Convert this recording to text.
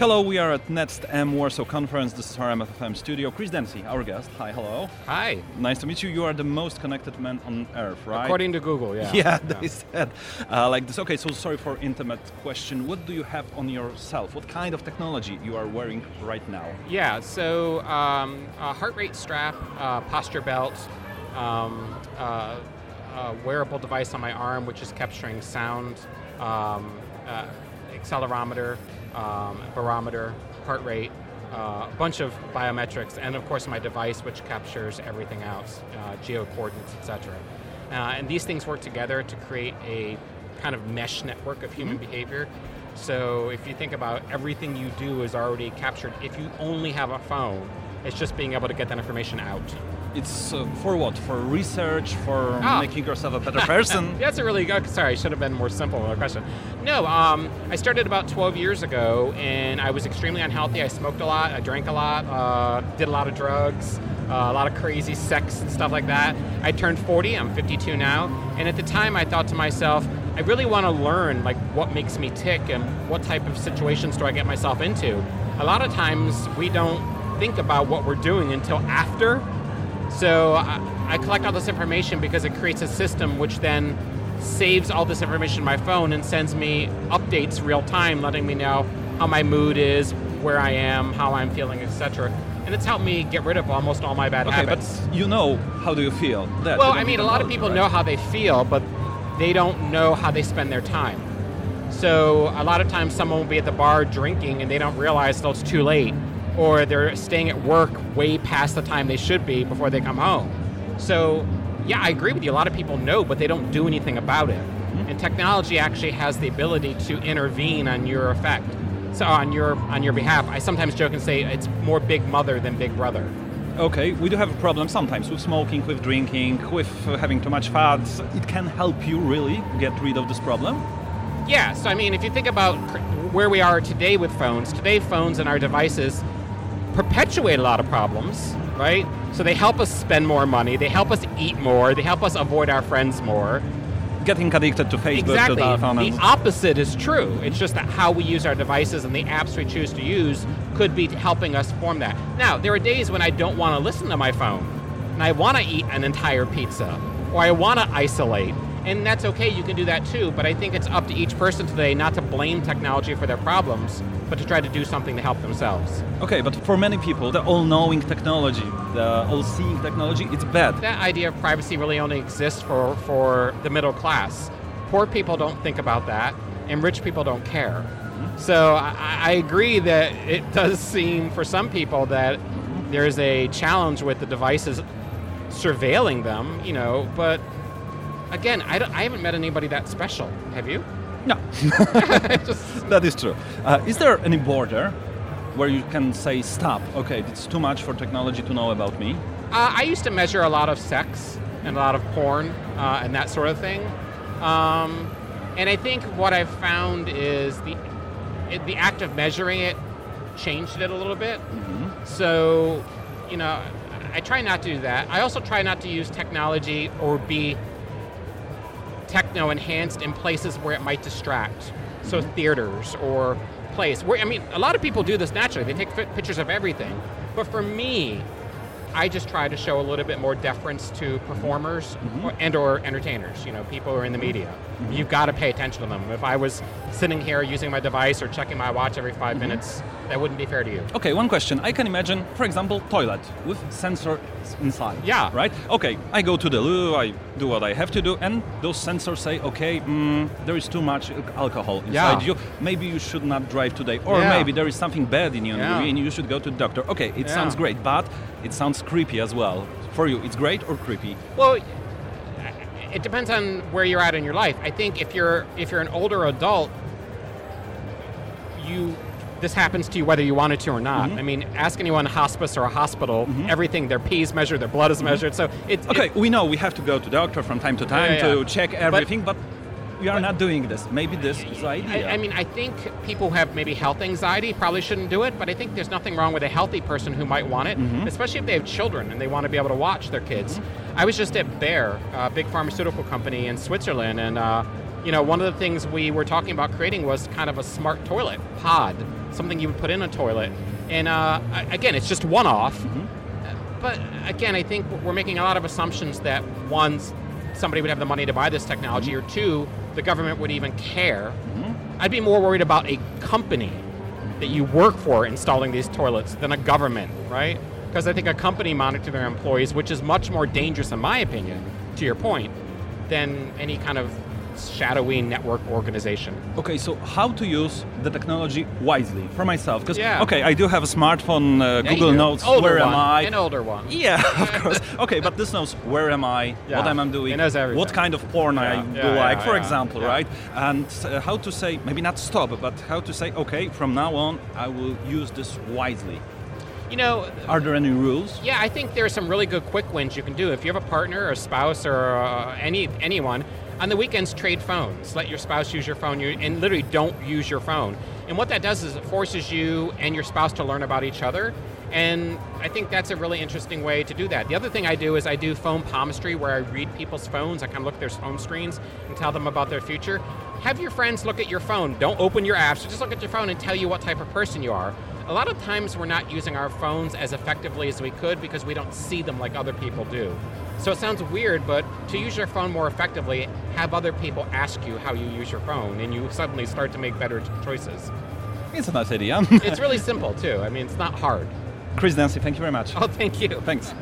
Hello, we are at Next M Warsaw Conference. This is our MFFM studio. Chris Dancy, our guest. Hi, hello. Hi. Nice to meet you. You are the most connected man on earth, right? According to Google, yeah. Yeah, they said uh, like this. Okay, so sorry for intimate question. What do you have on yourself? What kind of technology you are wearing right now? Yeah, so um, a heart rate strap, uh, posture belt, um, uh, a wearable device on my arm which is capturing sound, um, uh, accelerometer, um, barometer, heart rate, uh, a bunch of biometrics, and of course my device which captures everything else, uh, geo coordinates, etc. Uh, and these things work together to create a kind of mesh network of human behavior. So if you think about everything you do is already captured. If you only have a phone, it's just being able to get that information out. It's uh, for what? For research? For Ah. making yourself a better person? That's a really good. Sorry, I should have been more simple with the question. No, um, I started about 12 years ago, and I was extremely unhealthy. I smoked a lot, I drank a lot, uh, did a lot of drugs, uh, a lot of crazy sex and stuff like that. I turned 40. I'm 52 now, and at the time, I thought to myself, I really want to learn like what makes me tick and what type of situations do I get myself into. A lot of times, we don't think about what we're doing until after so I, I collect all this information because it creates a system which then saves all this information in my phone and sends me updates real time, letting me know how my mood is, where I am, how I'm feeling, etc. And it's helped me get rid of almost all my bad Okay, habits. but you know how do you feel? That well, I mean, a lot of people right? know how they feel, but they don't know how they spend their time. So a lot of times someone will be at the bar drinking and they don't realize till it's too late, or they're staying at work way past the time they should be before they come home. So yeah, I agree with you. A lot of people know, but they don't do anything about it. And technology actually has the ability to intervene on your effect. So on your on your behalf, I sometimes joke and say it's more big mother than big brother. Okay, we do have a problem sometimes with smoking, with drinking, with uh, having too much fats. It can help you really get rid of this problem. Yeah, so I mean, if you think about where we are today with phones, today phones and our devices perpetuate a lot of problems, right? So they help us spend more money, they help us eat more, they help us avoid our friends more. Getting addicted to Facebook, to exactly. telephone, The and opposite is true. It's just that how we use our devices and the apps we choose to use could be helping us form that. Now, there are days when I don't want to listen to my phone, and I want to eat an entire pizza, or I want to isolate. And that's okay, you can do that too, but I think it's up to each person today not to blame technology for their problems, but to try to do something to help themselves. Okay, but for many people, the all-knowing technology, the all-seeing technology, it's bad. That idea of privacy really only exists for, for the middle class. Poor people don't think about that, and rich people don't care. Mm-hmm. So I, I agree that it does seem for some people that there's a challenge with the devices surveilling them, you know, but again, I, don't- I haven't met anybody that special. Have you? No, that is true. Uh, is there any border where you can say stop? Okay, it's too much for technology to know about me. Uh, I used to measure a lot of sex and a lot of porn uh, and that sort of thing. Um, and I think what I've found is the it, the act of measuring it changed it a little bit. So, you know, I try not to do that. I also try not to use technology or be techno enhanced in places where it might distract. So theaters or plays. Where I mean, a lot of people do this naturally. They take fi- pictures of everything. But for me, I just try to show a little bit more deference to performers mm-hmm. or, and or entertainers. You know, people who are in the media. Mm-hmm. You've got to pay attention to them. If I was sitting here using my device or checking my watch every 5 mm-hmm. minutes, that wouldn't be fair to you. Okay, one question. I can imagine, for example, toilet with sensors inside. Yeah. Right? Okay, I go to the loo, I do what I have to do, and those sensors say, okay, mm, there is too much alcohol inside Yeah. you. Maybe you should not drive today. Or Yeah. maybe there is something bad in you Yeah. and you should go to the doctor. Okay, it Yeah. sounds great, but it sounds creepy as well. For you, it's great or creepy? Well, it depends on where you're at in your life. I think if you're if you're an older adult, you this happens to you whether you want it to or not. Mm-hmm. I mean, ask anyone hospice or a hospital. Everything their pee is measured, their blood is measured. So it's Mm-hmm. Okay, we know we have to go to doctor from time to time Yeah, yeah. to check everything, but, we are but- not doing this. Maybe this is the idea. I, I mean, I think people who have maybe health anxiety probably shouldn't do it, but I think there's nothing wrong with a healthy person who might want it, Mm-hmm. especially if they have children and they want to be able to watch their kids. I was just at Bayer, a big pharmaceutical company in Switzerland, and uh, you know, one of the things we were talking about creating was kind of a smart toilet pod, something you would put in a toilet. And uh, again, it's just one off. Mm-hmm. But again, I think we're making a lot of assumptions that one, somebody would have the money to buy this technology, Mm-hmm. or two, the government would even care. I'd be more worried about a company that you work for installing these toilets than a government, right? Because I think a company monitor their employees, which is much more dangerous, in my opinion, to your point, than any kind of shadowy network organization. Okay, so how to use the technology wisely for myself? Because Yeah. okay, I do have a smartphone, uh, Yeah, Google. Notes. Older where one, am I? An older one. Yeah, of course. Okay, but this knows where am I, Yeah, what am I doing, it knows everything. what kind of porn I do like, for example, right? And uh, how to say, maybe not stop, but how to say, okay, from now on, I will use this wisely. You know, Are there any rules? Yeah, I think there are some really good quick wins you can do. If you have a partner, or a spouse, or uh, any anyone, on the weekends trade phones. Let your spouse use your phone, you, and literally don't use your phone. And what that does is it forces you and your spouse to learn about each other. And I think that's a really interesting way to do that. The other thing I do is I do phone palmistry, where I read people's phones. I kind of look at their phone screens and tell them about their future. Have your friends look at your phone. Don't open your apps. Just look at your phone and tell you what type of person you are. A lot of times we're not using our phones as effectively as we could because we don't see them like other people do. So it sounds weird, but to use your phone more effectively, have other people ask you how you use your phone, and you suddenly start to make better choices. It's a nice idea. It's really simple, too. I mean, it's not hard. Chris Dancy, thank you very much. Oh, thank you. Thanks.